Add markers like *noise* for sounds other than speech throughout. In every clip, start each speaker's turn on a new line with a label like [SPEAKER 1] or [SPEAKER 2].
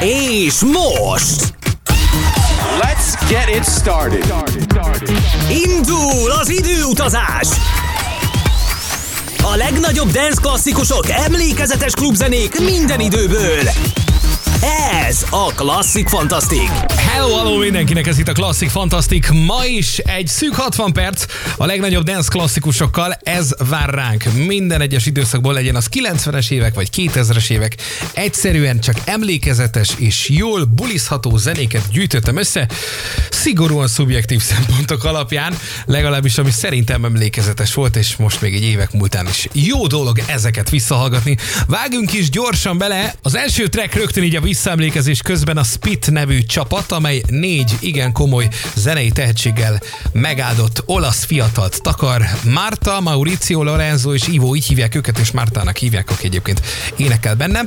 [SPEAKER 1] És most!
[SPEAKER 2] Let's get it started.
[SPEAKER 1] Indul az időutazás! A legnagyobb dance klasszikusok, emlékezetes klubzenék minden időből. Ez a Klasszik Fantasztik.
[SPEAKER 3] Hello, hello mindenkinek, ez itt a Klasszik Fantasztik. Ma is egy szűk 60 perc a legnagyobb dance klasszikusokkal, ez vár ránk. Minden egyes időszakból legyen az 90-es évek vagy 2000-es évek. Egyszerűen csak emlékezetes és jól bulizható zenéket gyűjtöttem össze, szigorúan szubjektív *laughs* szempontok alapján, legalábbis ami szerintem emlékezetes volt, és most még egy évek múltán is jó dolog ezeket visszahallgatni. Vágjunk is gyorsan bele, az első track rögtön így a visszaemlékezés közben a Spit nevű csapat, amely négy igen komoly zenei tehetséggel megáldott olasz fiatalt takar. Marta, Mauricio, Lorenzo és Ivo, így hívják őket, és Mártának hívják, aki egyébként énekel benne.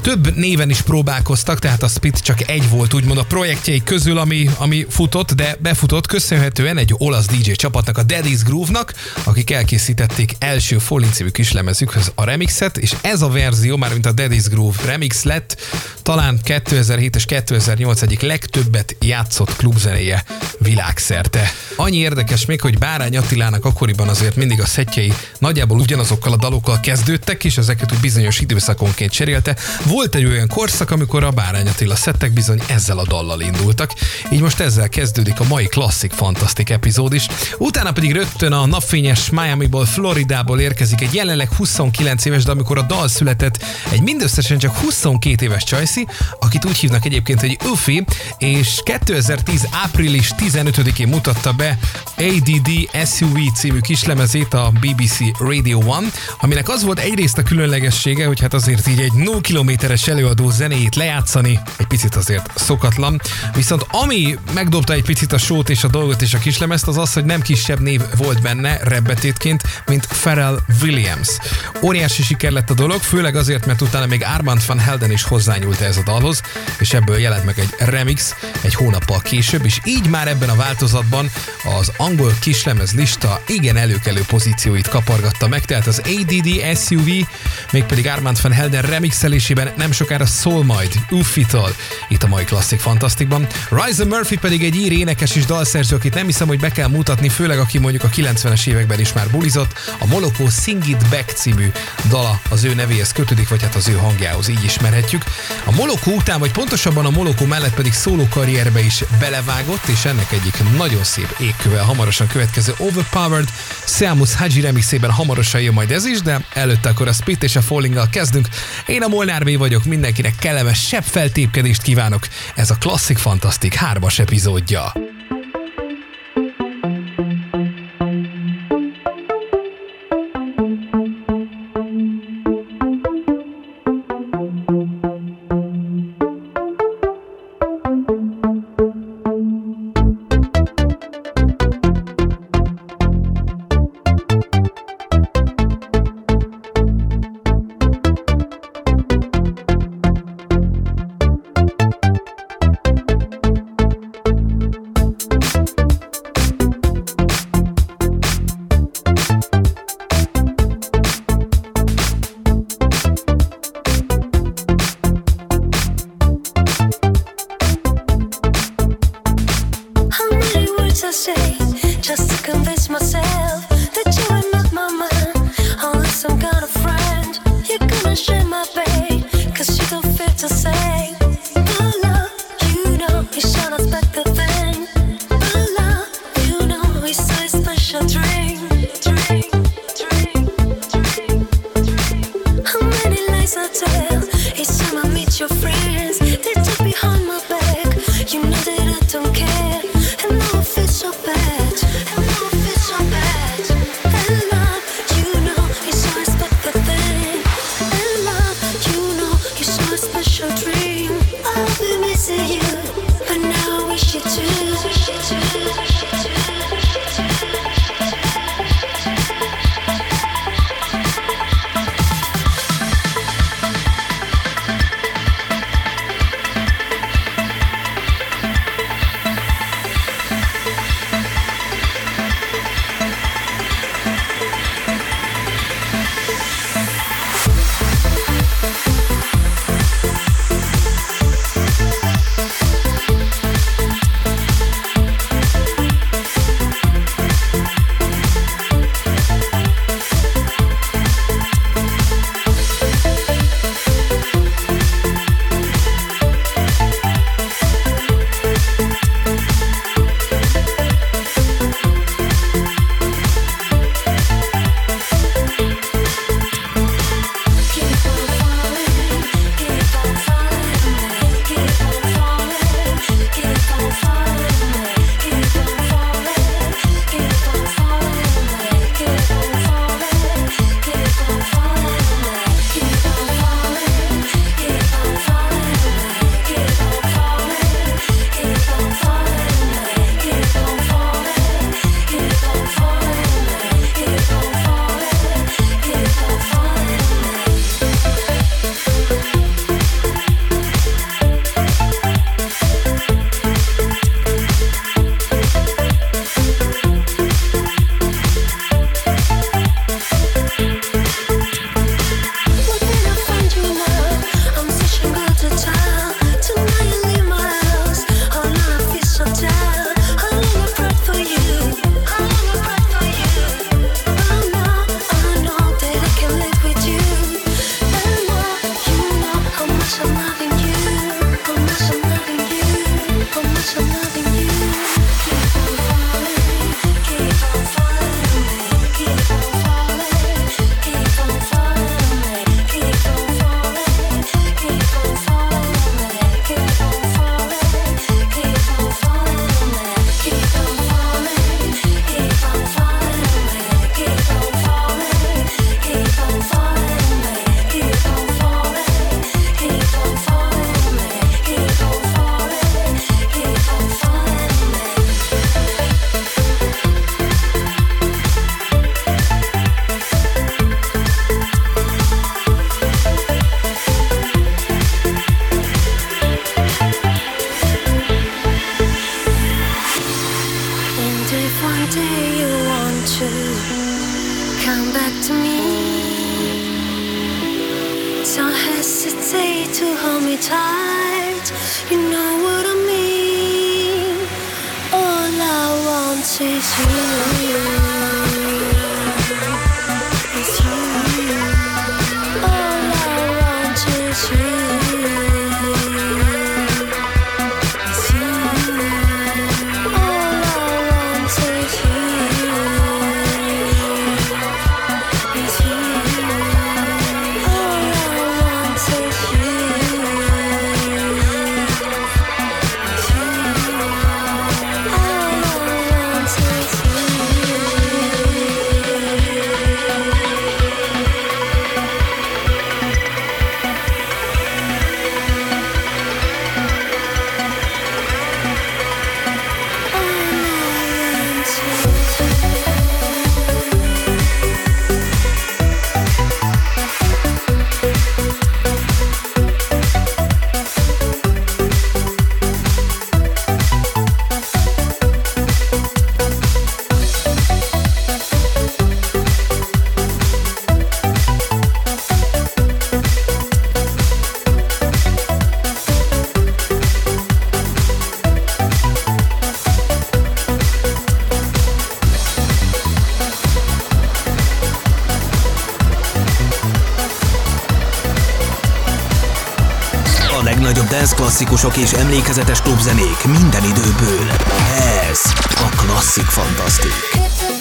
[SPEAKER 3] Több néven is próbálkoztak, tehát a Spit csak egy volt úgymond a projektjei közül, ami, ami futott, de befutott köszönhetően egy olasz DJ csapatnak, a Daddy's Groove-nak, akik elkészítették első Falling című kislemezükhöz a remixet, és ez a verzió, már mint a Daddy's Groove remix lett, talán 2007 és 2008 egyik legtöbbet játszott klubzenéje világszerte. Annyi érdekes még, hogy Bárány Attilának akkoriban azért mindig a szettjei nagyjából ugyanazokkal a dalokkal kezdődtek, és ezeket úgy bizonyos időszakonként cserélte. Volt egy olyan korszak, amikor a Bárány Attila szettek bizony ezzel a dallal indultak, így most ezzel kezdődik a mai klasszik fantasztik epizód is. Utána pedig rögtön a napfényes Miami-ból, Floridából érkezik egy jelenleg 29 éves, de amikor a dal született, egy mindösszesen csak 22 éves Csajci, akit úgy hívnak egyébként, hogy Ufi, és 2010 április 15-én mutatta be ADD SUV című kislemezét a BBC Radio One, aminek az volt egyrészt a különlegessége, hogy hát azért így egy 0 kilométeres előadó zenéjét lejátszani, egy picit azért szokatlan, viszont ami megdobta egy picit a sót és a dolgot és a kislemezt, az az, hogy nem kisebb név volt benne rebbetétként, mint Pharrell Williams. Óriási siker lett a dolog, főleg azért, mert utána még Armand van Helden is hozzányúlt ez dalhoz, és ebből jelent meg egy remix egy hónappal később, és így már ebben a változatban az angol kislemez lista igen előkelő pozícióit kapargatta meg, tehát az ADD SUV, mégpedig Armand van Helden remixelésében nem sokára szól majd Uffitól itt a mai klasszik fantasztikban. Ryza Murphy pedig egy ír énekes és dalszerző, akit nem hiszem, hogy be kell mutatni, főleg aki mondjuk a 90-es években is már bulizott. A Moloko Sing It Back című dala az ő nevéhez kötődik, vagy hát az ő hangjához így ismerhetjük. A Moloko után, vagy pontosabban a Moloko mellett pedig szóló karrierbe is belevágott, és ennek egyik nagyon szép égkövel hamarosan következő Overpowered Seamus Haji remixében hamarosan jön majd ez is, de előtte akkor a Spit és a falling kezdünk. Én a Molnár B vagyok, mindenkinek kellemes sebb feltépkedést kívánok. Ez a Klasszik Fantasztik hármas epizódja.
[SPEAKER 1] Klasszikusok és emlékezetes klubzenék minden időből. Ez a Klasszik Fantasztik.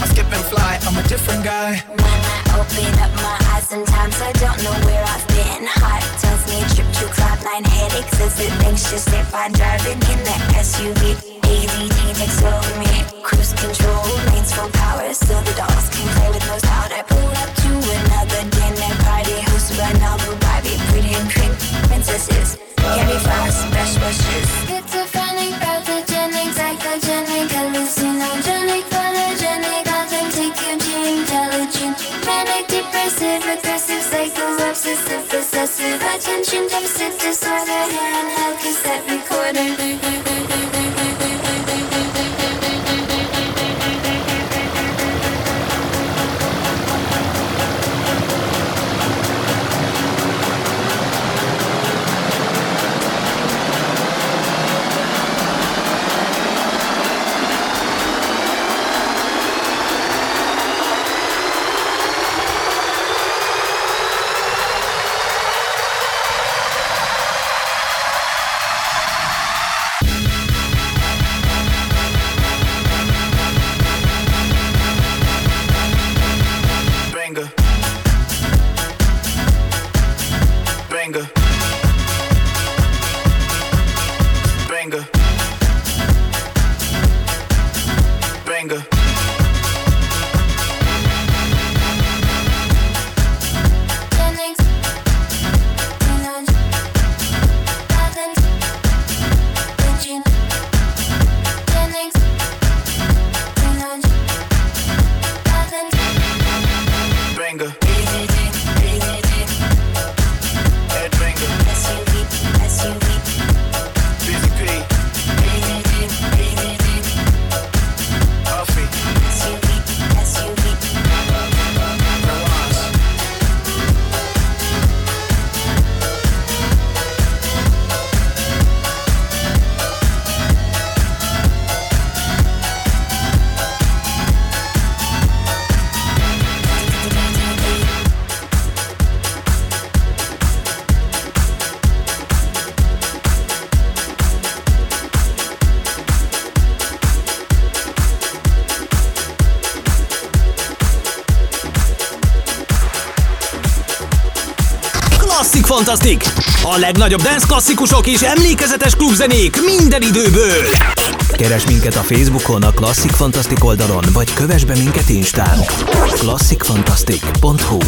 [SPEAKER 4] I
[SPEAKER 5] skip and fly, I'm a different guy.
[SPEAKER 1] When I open up my eyes. Sometimes I don't know where I've been. Heart tells me trip to cloud nine headaches. Is it anxious if I'm driving in that SUV? ADD takes over me. Cruise control remains full power, so the dolls can play with no doubt. I pull up to another dinner party hosted by Novel Barbie, pretty and pink princesses. Candy floss, best wishes. It's a Obsessive possessive attention deficit disorder Hearing head cassette recorder
[SPEAKER 4] Fantasztik! A legnagyobb dance klasszikusok és emlékezetes klubzenék minden időből! Keres minket a Facebookon, a Klasszik Fantasztik oldalon, vagy kövess be minket Instán. klasszikfantasztik.hu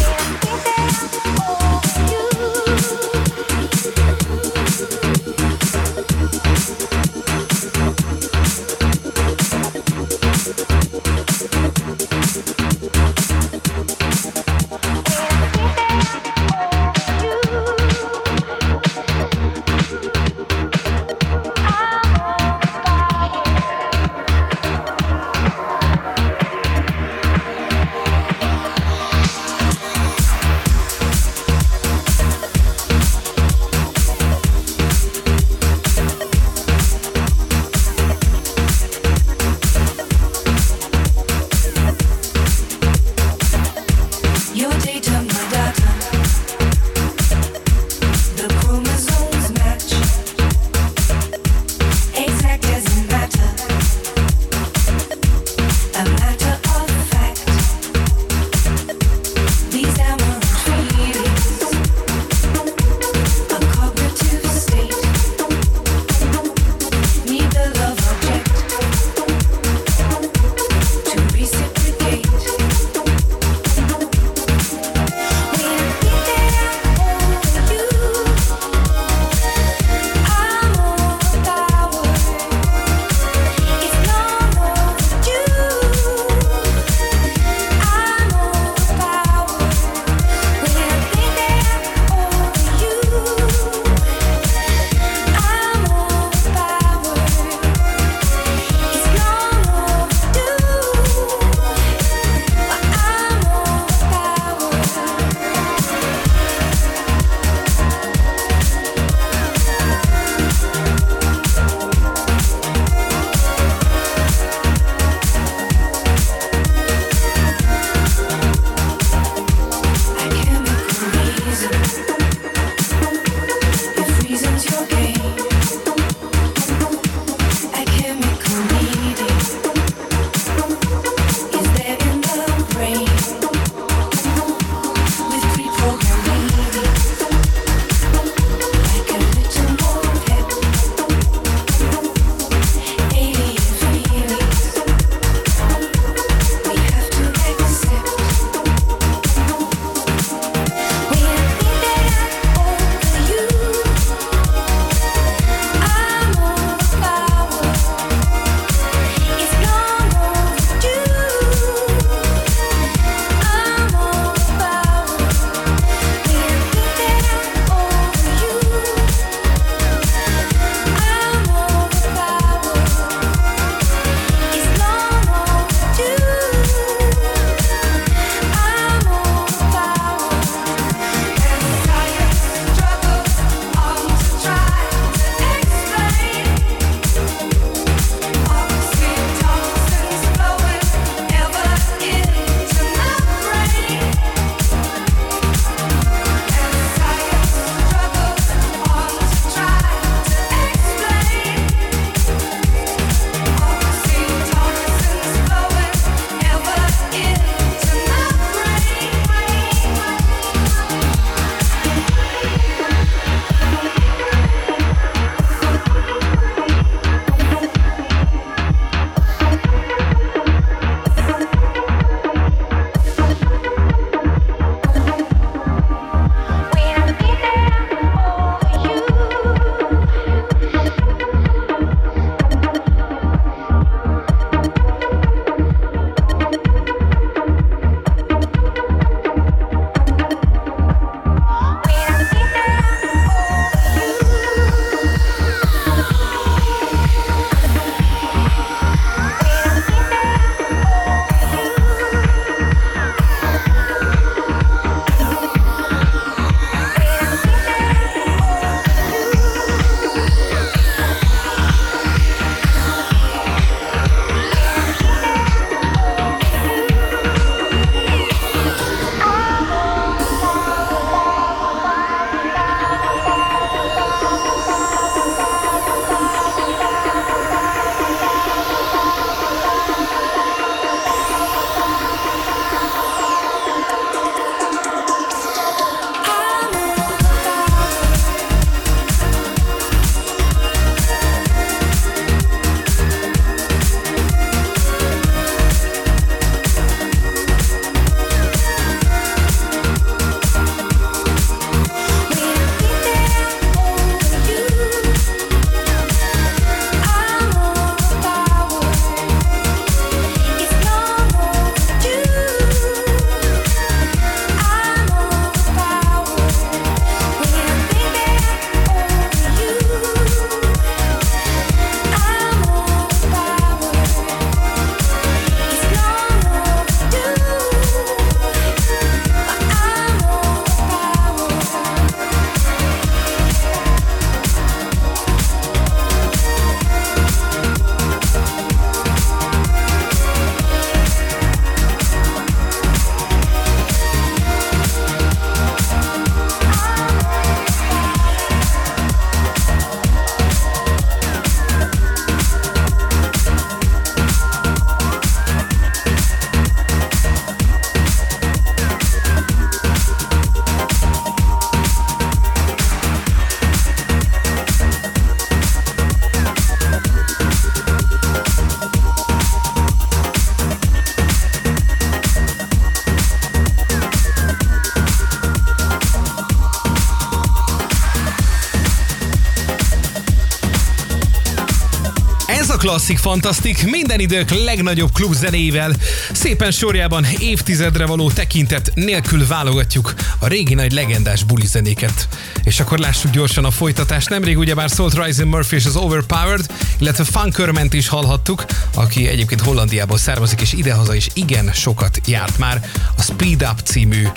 [SPEAKER 6] Klasszik Fantasztik, minden idők legnagyobb klubzenéivel. Szépen sorjában évtizedre való tekintet nélkül válogatjuk a régi nagy legendás bulizenéket. És akkor lássuk gyorsan a folytatást. Nemrég ugyebár szólt Ryzen Murphy és az Overpowered, illetve Funkerment is hallhattuk, aki egyébként Hollandiából származik, és idehaza is igen sokat járt már. A Speed Up című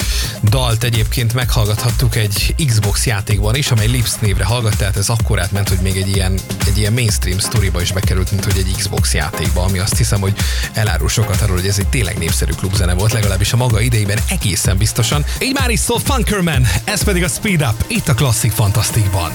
[SPEAKER 6] dalt egyébként meghallgathattuk egy Xbox játékban is, amely Lips névre hallgat, tehát ez akkor átment, hogy még egy ilyen, egy ilyen mainstream sztoriba is bekerült, mint hogy egy Xbox játékba, ami azt hiszem, hogy elárul sokat arról, hogy ez egy tényleg népszerű klubzene volt, legalábbis a maga idejében egészen biztosan. Így már is szól Funkerman, ez pedig a Speed Up, itt a Klasszik Fantasztikban.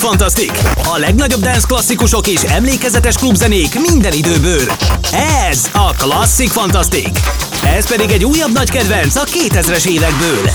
[SPEAKER 4] Fantasztik! A legnagyobb dance klasszikusok és emlékezetes klubzenék minden időből. Ez a Klasszik Fantasztik! Ez pedig egy újabb nagy kedvenc a 2000-es évekből.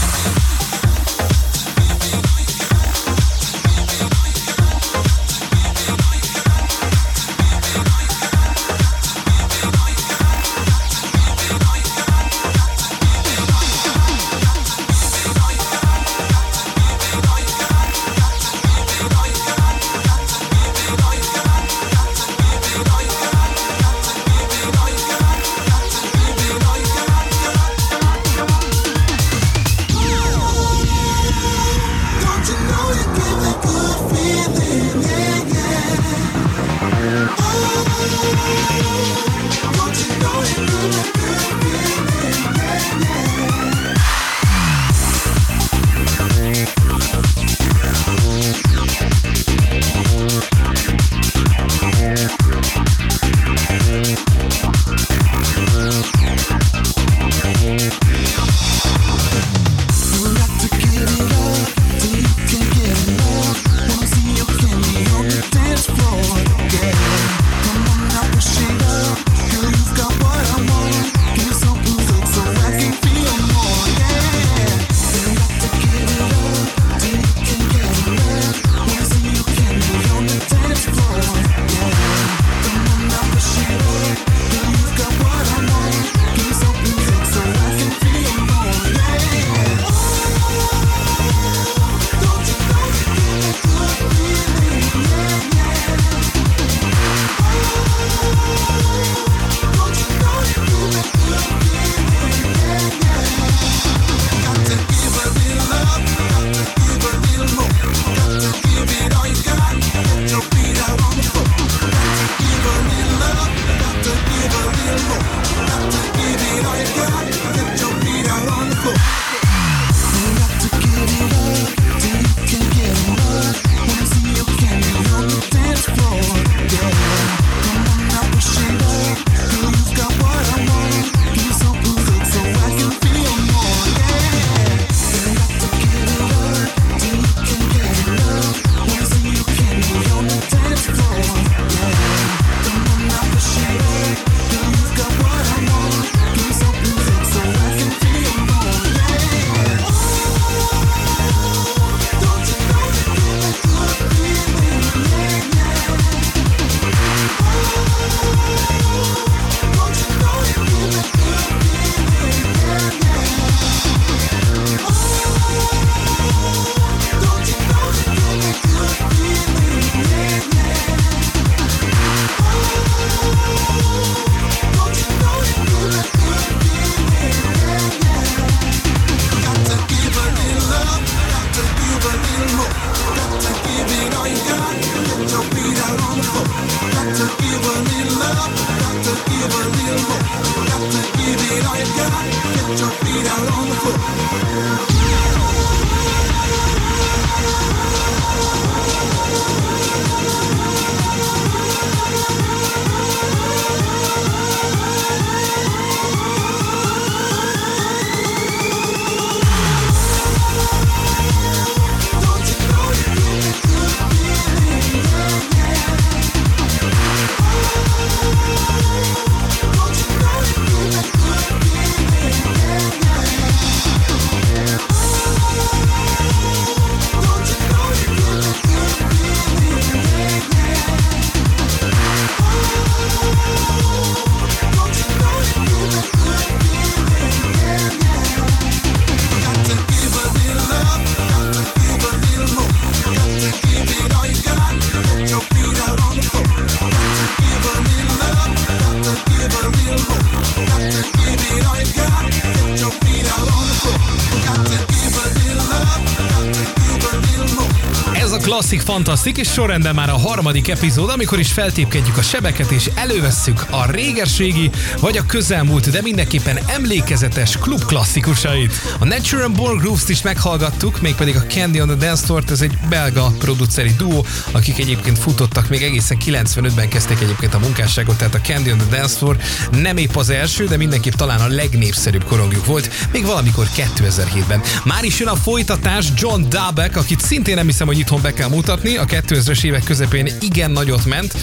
[SPEAKER 3] Klasszik, fantasztik, és sorrendben már a harmadik epizód, amikor is feltépkedjük a sebeket, és elővesszük a régességi, vagy a közelmúlt, de mindenképpen emlékezetes klub klasszikusait. A Natural Born Grooves-t is meghallgattuk, mégpedig a Candy on the Dance Floor, ez egy belga produceri duó, akik egyébként futottak, még egészen 95-ben kezdték egyébként a munkásságot, tehát a Candy on the Dance Floor nem épp az első, de mindenképp talán a legnépszerűbb korongjuk volt, még valamikor 2007-ben. Már is jön a folytatás John Dabeck, akit szintén nem hiszem, hogy itthon be kell mutatni, a 2000-es évek közepén igen nagyot ment,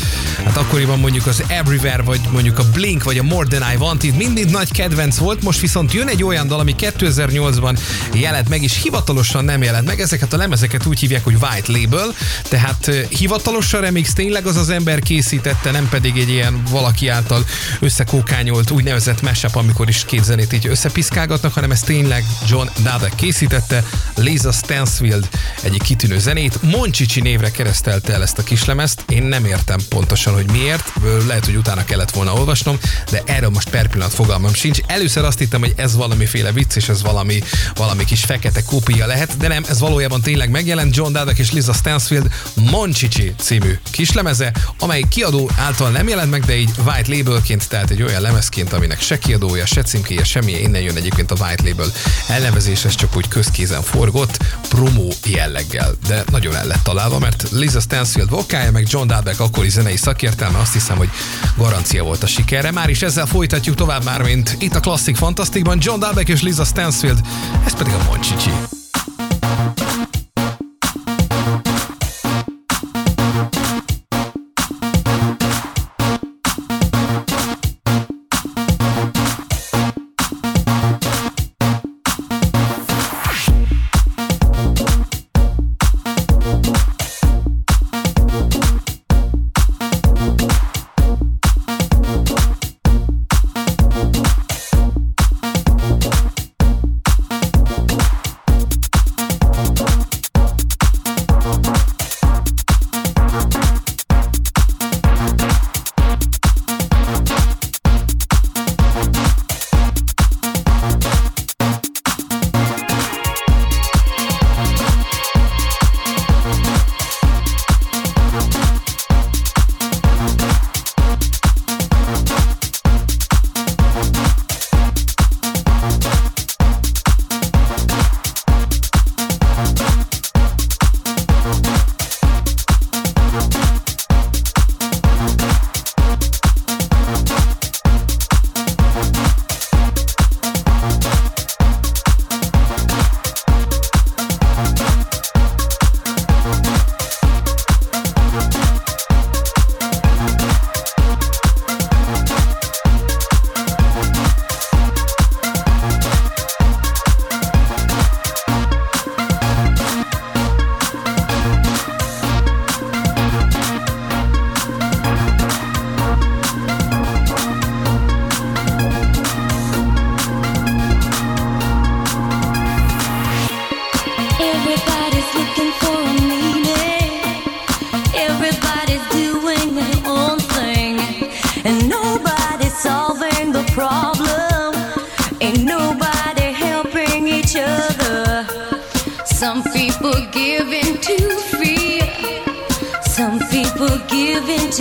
[SPEAKER 3] hát akkoriban mondjuk az Everywhere, vagy mondjuk a Blink, vagy a More Than I Wanted mindig nagy kedvenc volt, most viszont jön egy olyan dal, ami 2008-ban jelent meg, és hivatalosan nem jelent meg, ezeket a lemezeket úgy hívják, hogy White Label, tehát hivatalos a remix tényleg az az ember készítette, nem pedig egy ilyen valaki által összekókányolt úgynevezett mashup, amikor is két zenét így összepiszkálgatnak, hanem ez tényleg John Dadek készítette, Lisa Stansfield egyik kitűnő zenét, Monchi
[SPEAKER 7] Moncsicsi névre keresztelte el ezt a kislemezt. Én nem értem pontosan, hogy miért. Lehet, hogy utána kellett volna olvasnom, de erről most per pillanat fogalmam sincs. Először azt hittem, hogy ez valamiféle vicc, és ez valami, valami kis fekete kópia lehet, de nem, ez valójában tényleg megjelent John Dadek és Liza Stansfield Moncsicsi című kislemeze, amely kiadó által nem jelent meg, de így White Labelként, tehát egy olyan lemezként, aminek se kiadója, se címkéje, semmi, innen jön egyébként a White Label elnevezés, ez csak úgy közkézen forgott, promó jelleggel, de nagyon el lett találva, mert Liza Stansfield vokája, meg John Dalbeck akkori zenei szakértelme, azt hiszem, hogy garancia volt a sikerre. Már is ezzel folytatjuk tovább már, mint itt a Classic Fantasticban John Dalbeck és Liza Stansfield, ez pedig a Monchichi.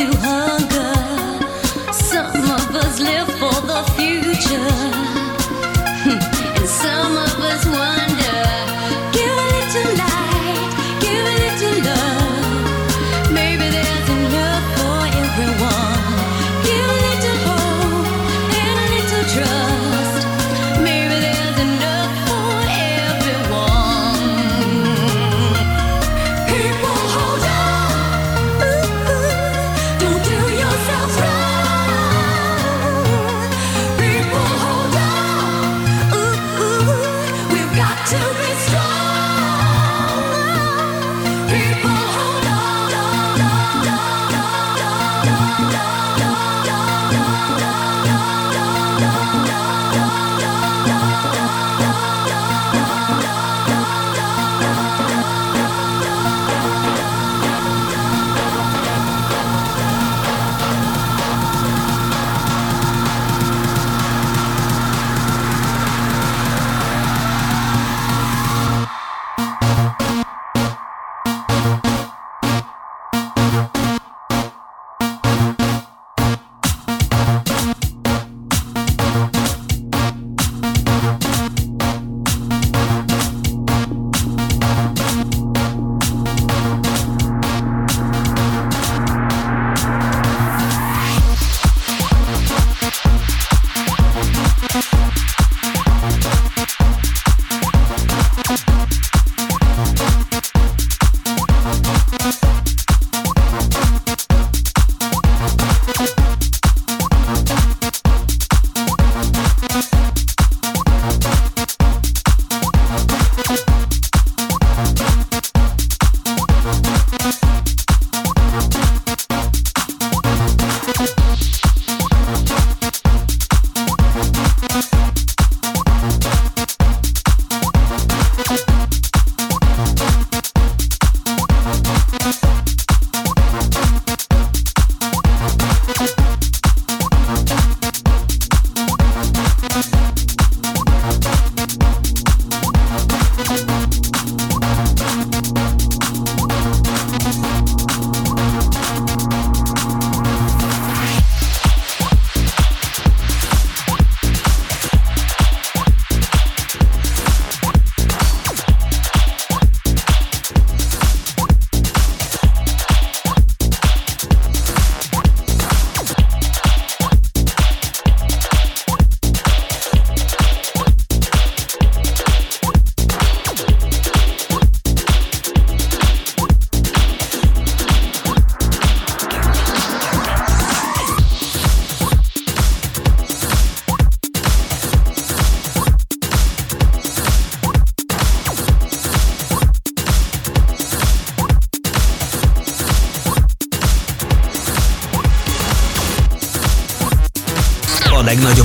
[SPEAKER 7] to hug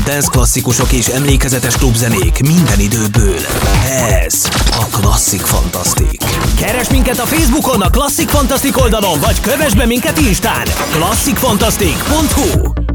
[SPEAKER 7] dance klasszikusok és emlékezetes klubzenék minden időből. Ez a Klasszik Fantasztik. Keres minket a Facebookon a Klasszik Fantasztik oldalon, vagy kövess be minket Instán. klasszikfantasztik.hu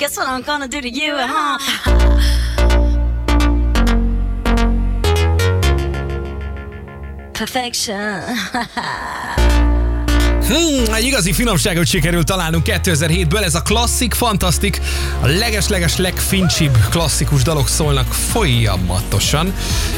[SPEAKER 8] Guess what I'm gonna do to you home? Perfection. *laughs*
[SPEAKER 3] Hmm, egy igazi finomságot sikerült találnunk 2007-ből, ez a klasszik, fantasztik, a leges-leges legfincsibb klasszikus dalok szólnak folyamatosan,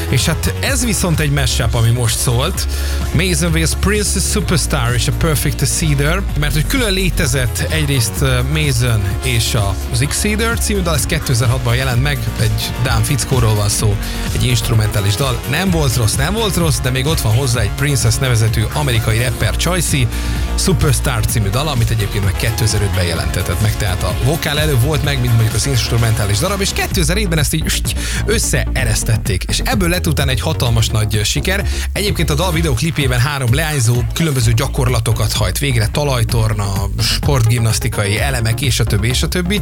[SPEAKER 3] és hát ez viszont egy mashup, ami most szólt. Mason Ways Princess Superstar és a Perfect Cedar, mert hogy külön létezett egyrészt uh, Mason és az X-Cedar című dal, ez 2006-ban jelent meg, egy Dán fickóról van szó, egy instrumentális dal. Nem volt rossz, nem volt rossz, de még ott van hozzá egy Princess nevezetű amerikai rapper Choicy, Superstar című dal, amit egyébként meg 2005-ben jelentetett meg, tehát a vokál elő volt meg, mint mondjuk az instrumentális darab, és 2007-ben ezt így összeeresztették, és ebből lett utána egy hatalmas nagy siker. Egyébként a dal videoklipjében három leányzó különböző gyakorlatokat hajt végre, talajtorna, sportgimnasztikai elemek, és a többi, és a többi.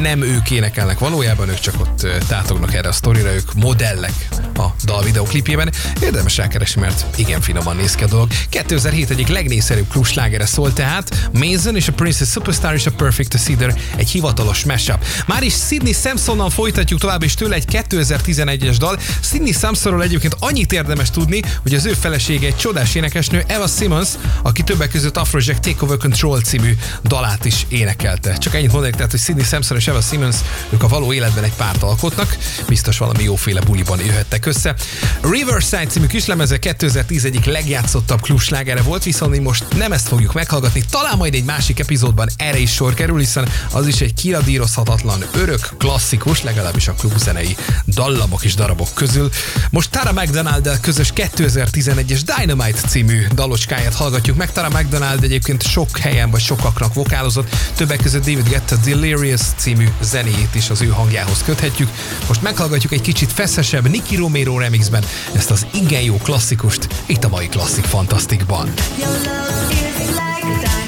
[SPEAKER 3] Nem ők énekelnek valójában, ők csak ott tátognak erre a sztorira, ők modellek a dal videoklipjében. Érdemes rákeresni, mert igen finoman néz ki a dolog. 2007 egyik legnépszerűbb klubslágere szól tehát Mason és a Princess Superstar és a Perfect Cedar egy hivatalos mashup. Már is Sidney Samsonnal folytatjuk tovább, és tőle egy 2011-es dal. Sidney Samsonról egyébként annyit érdemes tudni, hogy az ő felesége egy csodás énekesnő, Eva Simmons, aki többek között Afrojack Take Over Control című dalát is énekelte. Csak ennyit mondanék, tehát, hogy Sidney Samson és Eva Simmons, ők a való életben egy párt alkotnak, biztos valami jóféle buliban jöhettek össze. Riverside című kislemeze 2010 egyik legjátszottabb klubslágere volt, viszont most nem ezt fogjuk meghallgatni. Talán majd egy másik epizódban erre is sor kerül, hiszen az is egy kiradírozhatatlan, örök, klasszikus, legalábbis a klubzenei dallamok és darabok közül. Most Tara mcdonald közös 2011-es Dynamite című dalocskáját hallgatjuk meg. Tara McDonald egyébként sok helyen vagy sokaknak vokálozott, többek között David Guetta Delirious című zenéjét is az ő hangjához köthetjük. Most meghallgatjuk egy kicsit feszesebb Nicky Romero remixben ezt az igen jó klasszikust itt a mai Klasszik Fantasztikban.
[SPEAKER 9] Your love is like
[SPEAKER 1] diamonds.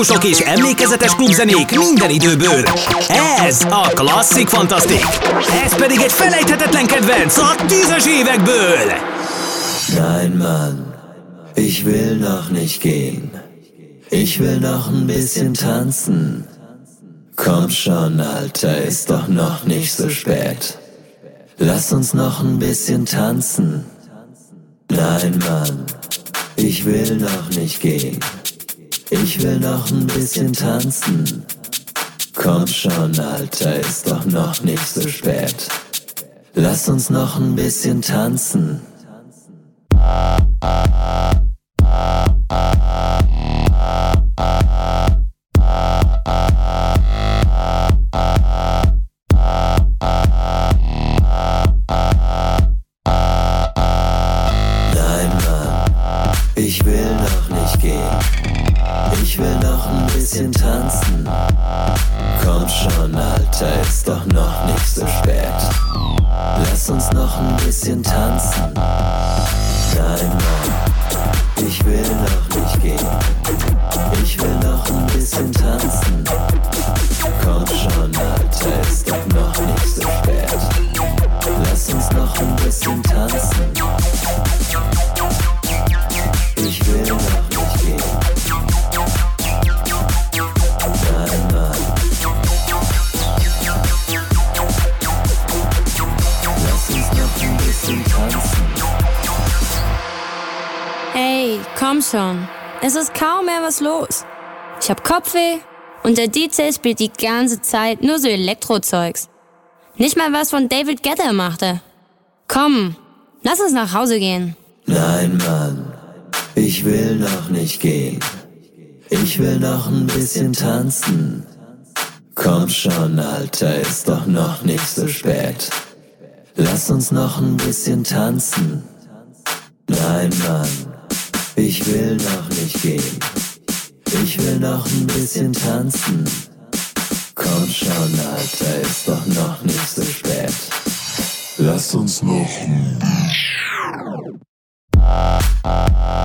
[SPEAKER 1] Klasszikusok és emlékezetes klubzenék minden időből. Ez a Klasszik Fantasztik! Ez pedig egy felejthetetlen kedvenc a tízes évekből!
[SPEAKER 10] Nein, Mann, ich will noch nicht gehen. Ich will noch ein bisschen tanzen. Komm schon, Alter, ist doch noch nicht so spät. Lass uns noch ein bisschen tanzen. Nein, Mann, ich will noch nicht gehen. Ich will noch ein bisschen tanzen. Komm schon, Alter, ist doch noch nicht so spät. Lass uns noch ein bisschen tanzen.
[SPEAKER 11] Los. Ich hab Kopfweh und der DJ spielt die ganze Zeit nur so Elektrozeugs. Nicht mal was von David Guetta machte. Komm, lass uns nach Hause gehen.
[SPEAKER 10] Nein, Mann, ich will noch nicht gehen. Ich will noch ein bisschen tanzen. Komm schon, Alter, ist doch noch nicht so spät. Lass uns noch ein bisschen tanzen. Nein, Mann, ich will noch nicht gehen. Ich will noch ein bisschen tanzen. Komm schon, Alter, ist doch noch nicht so spät. Lass uns noch Nein,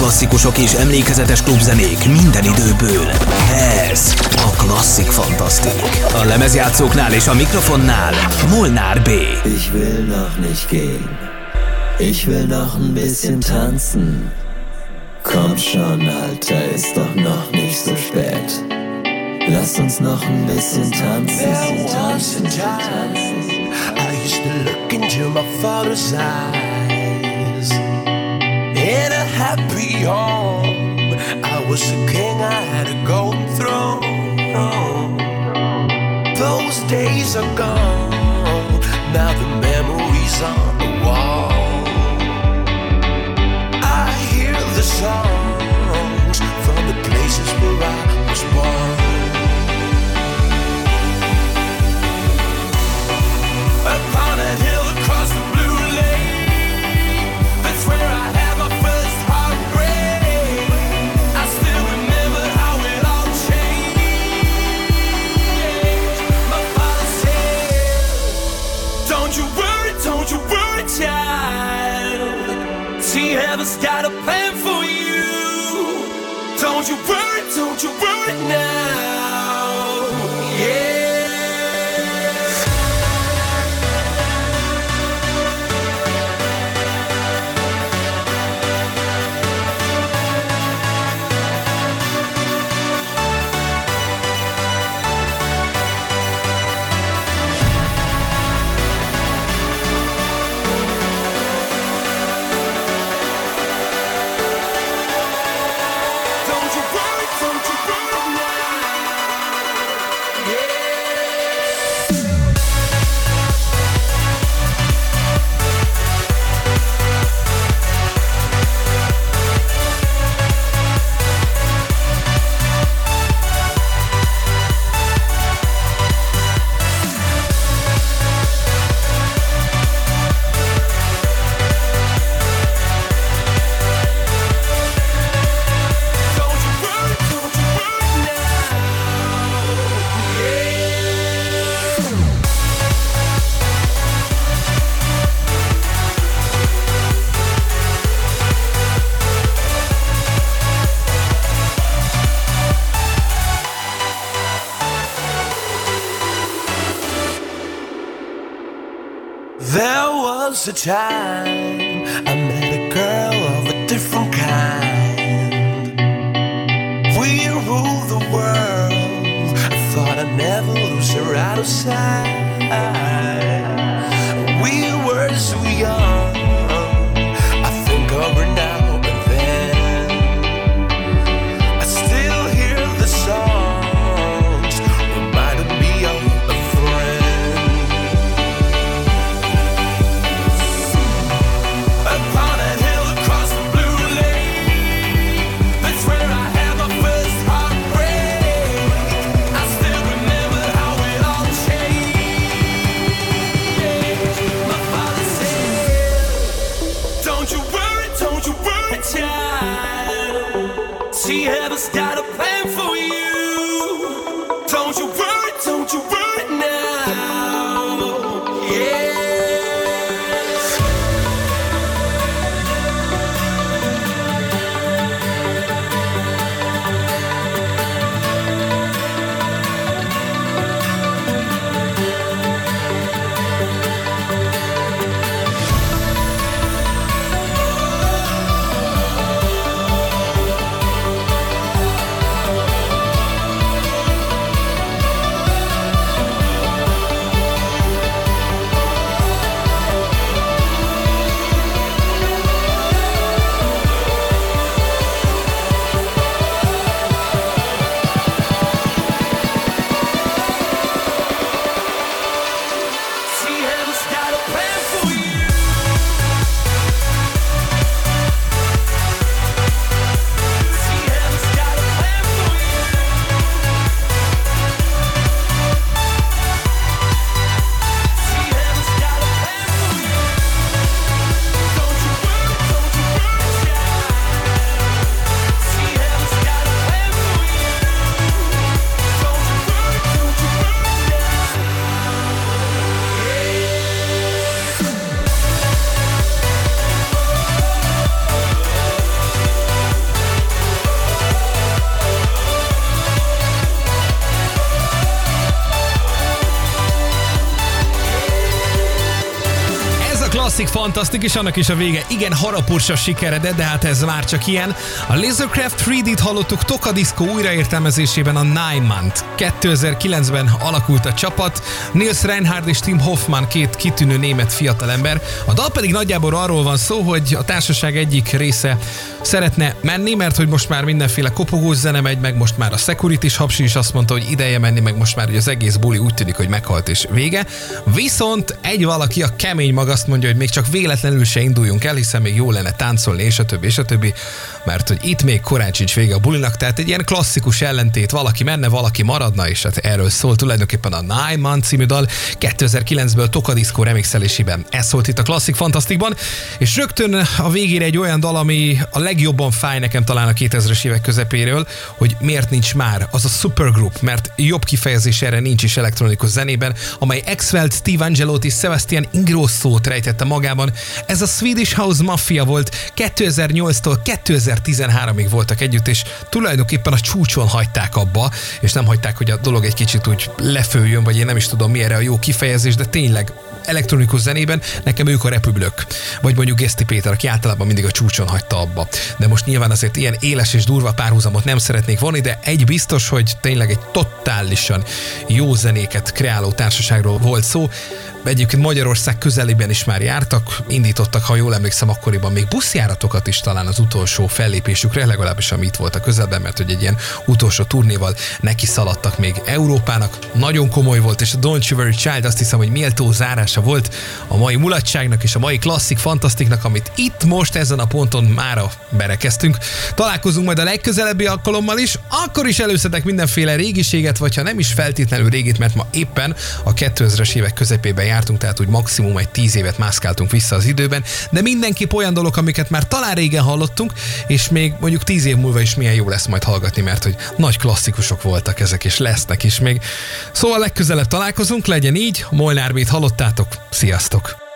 [SPEAKER 1] klasszikusok és emlékezetes klubzenék minden időből. Ez a Klasszik Fantasztik. A lemezjátszóknál és a mikrofonnál Molnár B.
[SPEAKER 10] Ich will noch nicht gehen. Ich will noch ein bisschen tanzen. Komm schon, Alter, ist doch noch nicht so spät. Lass uns noch ein bisschen tanzen. Tanzen, tanzen.
[SPEAKER 12] I used to look into my father's eyes. Happy home, I was a king, I had a golden throne. Those days are gone, you worry now. Once a time I met a girl of a different kind. We rule the world. I thought I'd never lose her out of sight.
[SPEAKER 3] Fantasztik, és annak is a vége igen harapursa sikeredett, de hát ez már csak ilyen. A Lasercraft 3D-t hallottuk Tokadiszkó újraértelmezésében a Nine Month. 2009-ben alakult a csapat, Nils Reinhardt és Tim Hoffman két kitűnő német fiatalember. A dal pedig nagyjából arról van szó, hogy a társaság egyik része szeretne menni, mert hogy most már mindenféle kopogós zene megy, meg most már a security is hapsi is azt mondta, hogy ideje menni, meg most már hogy az egész buli úgy tűnik, hogy meghalt és vége. Viszont egy valaki, a kemény mag azt mondja, hogy még csak véletlenül se induljunk el, hiszen még jó lenne táncolni, és a többi, és a többi, mert hogy itt még korán sincs vége a bulinak, tehát egy ilyen klasszikus ellentét, valaki menne, valaki maradna, és hát erről szól tulajdonképpen a Nine Month című dal 2009-ből Tokadiszkó remixelésében. Ez szólt itt a Klasszik Fantasztikban, és rögtön a végére egy olyan dal, ami a legjobban fáj nekem talán a 2000-es évek közepéről, hogy miért nincs már az a supergroup, mert jobb kifejezés erre nincs is elektronikus zenében, amely Axwell, Steve Angelot és Sebastian Ingrosso-t rejtette magában. Ez a Swedish House Mafia volt, 2008-tól 2013-ig voltak együtt, és tulajdonképpen a csúcson hagyták abba, és nem hagyták, hogy a dolog egy kicsit úgy lefőjön, vagy én nem is tudom mi erre a jó kifejezés, de tényleg elektronikus zenében nekem ők a repülők. Vagy mondjuk Geszti Péter, aki általában mindig a csúcson hagyta abba. De most nyilván azért ilyen éles és durva párhuzamot nem szeretnék vonni, de egy biztos, hogy tényleg egy totálisan jó zenéket kreáló társaságról volt szó. Egyébként Magyarország közelében is már jártak, indítottak, ha jól emlékszem, akkoriban még buszjáratokat is talán az utolsó fellépésükre, legalábbis ami itt volt a közelben, mert hogy egy ilyen utolsó turnéval neki szaladtak még Európának. Nagyon komoly volt, és a Don't You Worry Child azt hiszem, hogy méltó zárása volt a mai mulatságnak és a mai klasszik fantasztiknak, amit itt most ezen a ponton mára berekeztünk. Találkozunk majd a legközelebbi alkalommal is, akkor is előszedek mindenféle régiséget, vagy ha nem is feltétlenül régit, mert ma éppen a 2000-es évek közepében jártunk, tehát úgy maximum egy 10 évet mászkáltunk vissza az időben, de mindenképp olyan dolog, amiket már talán régen hallottunk, és még mondjuk 10 év múlva is milyen jó lesz majd hallgatni, mert hogy nagy klasszikusok voltak ezek, és lesznek is még. Szóval legközelebb találkozunk, legyen így, Molnár Bét hallottátok, sziasztok!